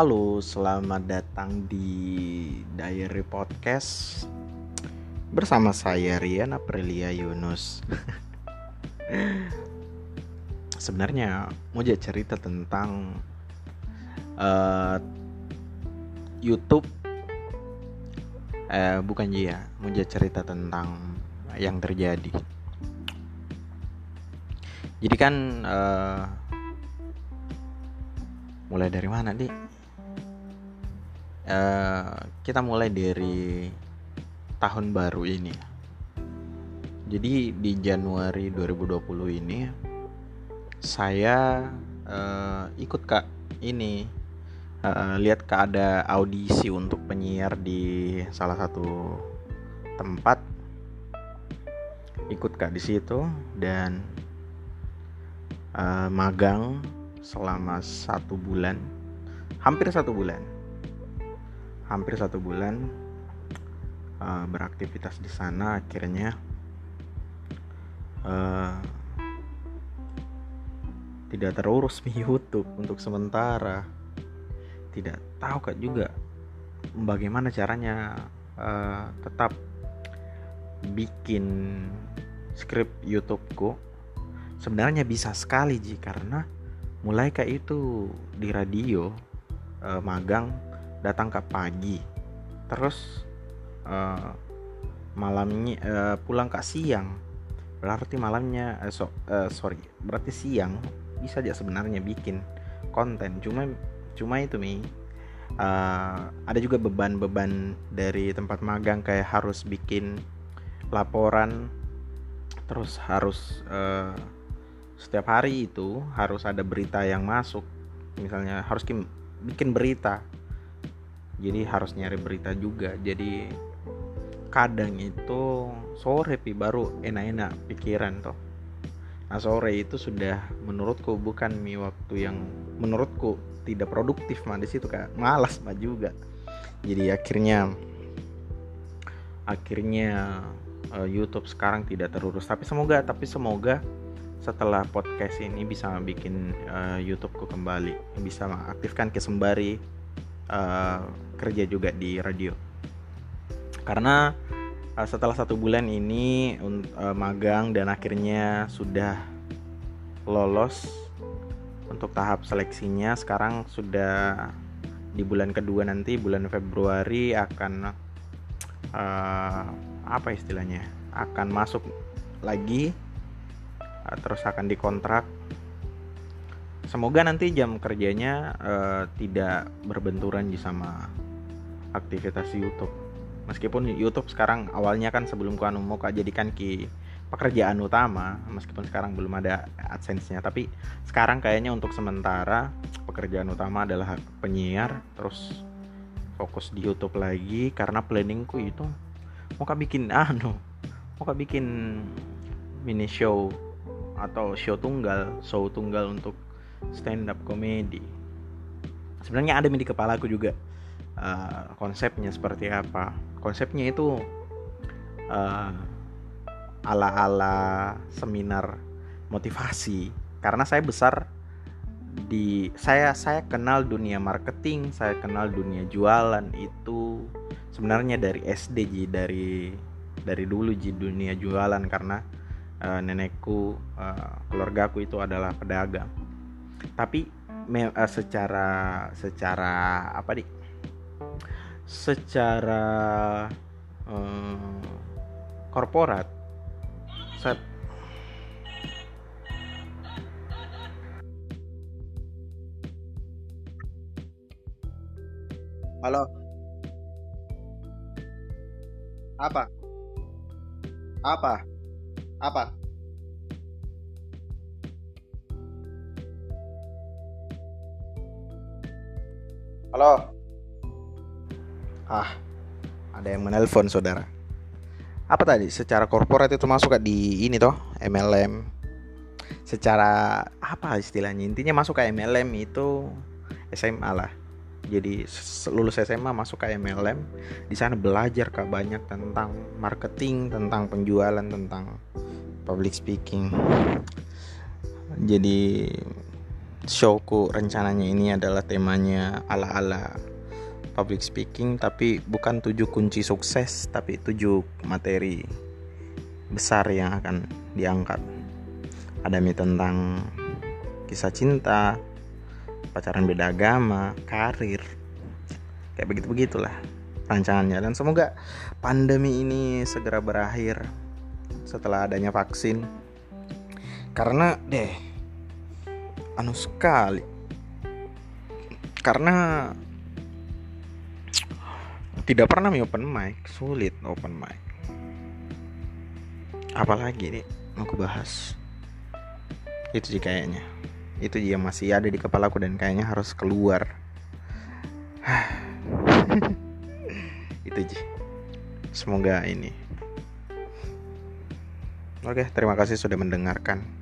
Halo, selamat datang di Diary Podcast bersama saya Rian Aprilia Yunus. Sebenarnya mau jadi cerita tentang uh, YouTube, eh, bukan dia, mau jadi cerita tentang yang terjadi. Jadi kan uh, mulai dari mana nih? Uh, kita mulai dari tahun baru ini. Jadi di Januari 2020 ini saya uh, ikut kak ini uh, lihat kak ada audisi untuk penyiar di salah satu tempat ikut kak di situ dan uh, magang selama satu bulan hampir satu bulan hampir satu bulan uh, beraktivitas di sana akhirnya uh, tidak terurus di YouTube untuk sementara. Tidak tahu kak juga bagaimana caranya uh, tetap bikin skrip YouTubeku sebenarnya bisa sekali ji karena mulai kayak itu di radio uh, magang datang ke pagi. Terus uh, malamnya uh, pulang ke siang. Berarti malamnya uh, so, uh, sorry berarti siang bisa aja sebenarnya bikin konten. Cuma cuma itu mi. Uh, ada juga beban-beban dari tempat magang kayak harus bikin laporan terus harus uh, setiap hari itu harus ada berita yang masuk. Misalnya harus bikin berita jadi harus nyari berita juga. Jadi kadang itu sore pi baru enak-enak pikiran toh nah sore itu sudah menurutku bukan mi waktu yang menurutku tidak produktif mah di situ kak. Malas mah juga. Jadi akhirnya akhirnya uh, YouTube sekarang tidak terurus. Tapi semoga tapi semoga setelah podcast ini bisa bikin uh, YouTubeku kembali bisa mengaktifkan kesembari uh, kerja juga di radio. Karena uh, setelah satu bulan ini uh, magang dan akhirnya sudah lolos untuk tahap seleksinya sekarang sudah di bulan kedua nanti bulan Februari akan uh, apa istilahnya akan masuk lagi Eh, terus akan dikontrak semoga nanti jam kerjanya uh, tidak berbenturan di sama aktivitas YouTube. Meskipun YouTube sekarang awalnya kan sebelum ku anu mau jadikan ki pekerjaan utama meskipun sekarang belum ada adsense-nya. Tapi sekarang kayaknya untuk sementara pekerjaan utama adalah penyiar terus fokus di YouTube lagi karena planningku itu mau bikin anu mau bikin mini show atau show tunggal show tunggal untuk stand up comedy. Sebenarnya ada di kepala aku juga uh, konsepnya seperti apa. Konsepnya itu uh, ala-ala seminar motivasi. Karena saya besar di saya saya kenal dunia marketing saya kenal dunia jualan itu sebenarnya dari SD dari dari dulu di dunia jualan. Karena uh, nenekku uh, keluargaku itu adalah pedagang tapi me, uh, secara secara apa di secara uh, korporat set. Halo. Apa? Apa? Apa? Halo. Ah, ada yang menelpon saudara. Apa tadi? Secara korporat itu masuk di ini toh, MLM. Secara apa istilahnya? Intinya masuk ke MLM itu SMA lah jadi lulus SMA masuk ke MLM di sana belajar kak banyak tentang marketing tentang penjualan tentang public speaking jadi showku rencananya ini adalah temanya ala-ala public speaking tapi bukan tujuh kunci sukses tapi tujuh materi besar yang akan diangkat. Ada mi tentang kisah cinta pacaran beda agama karir kayak begitu begitulah rancangannya. Dan semoga pandemi ini segera berakhir setelah adanya vaksin. Karena deh anu sekali. Karena tidak pernah open mic sulit open mic. Apalagi nih mau aku bahas. Itu sih kayaknya. Itu dia masih ada di kepalaku dan kayaknya harus keluar. Itu sih. Semoga ini. Oke terima kasih sudah mendengarkan